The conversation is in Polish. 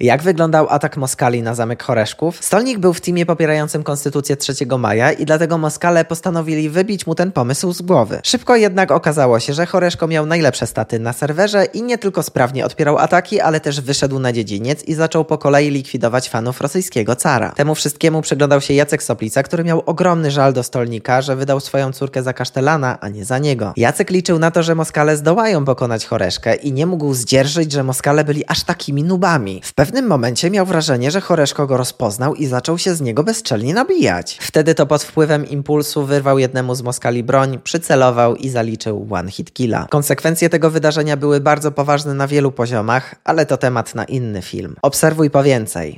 Jak wyglądał atak Moskali na zamek Choreszków? Stolnik był w teamie popierającym konstytucję 3 maja i dlatego Moskale postanowili wybić mu ten pomysł z głowy. Szybko jednak okazało się, że Choreszko miał najlepsze staty na serwerze i nie tylko sprawnie odpierał ataki, ale też wyszedł na dziedziniec i zaczął po kolei likwidować fanów rosyjskiego cara. Temu wszystkiemu przyglądał się Jacek Soplica, który miał ogromny żal do Stolnika, że wydał swoją córkę za kasztelana, a nie za niego. Jacek liczył na to, że Moskale zdołają pokonać Choreszkę i nie mógł zdzierżyć, że Moskale byli aż takimi nubami. W pewnym momencie miał wrażenie, że Choreszko go rozpoznał i zaczął się z niego bezczelnie nabijać. Wtedy to pod wpływem impulsu wyrwał jednemu z Moskali broń, przycelował i zaliczył one hit killa. Konsekwencje tego wydarzenia były bardzo poważne na wielu poziomach, ale to temat na inny film. Obserwuj po więcej.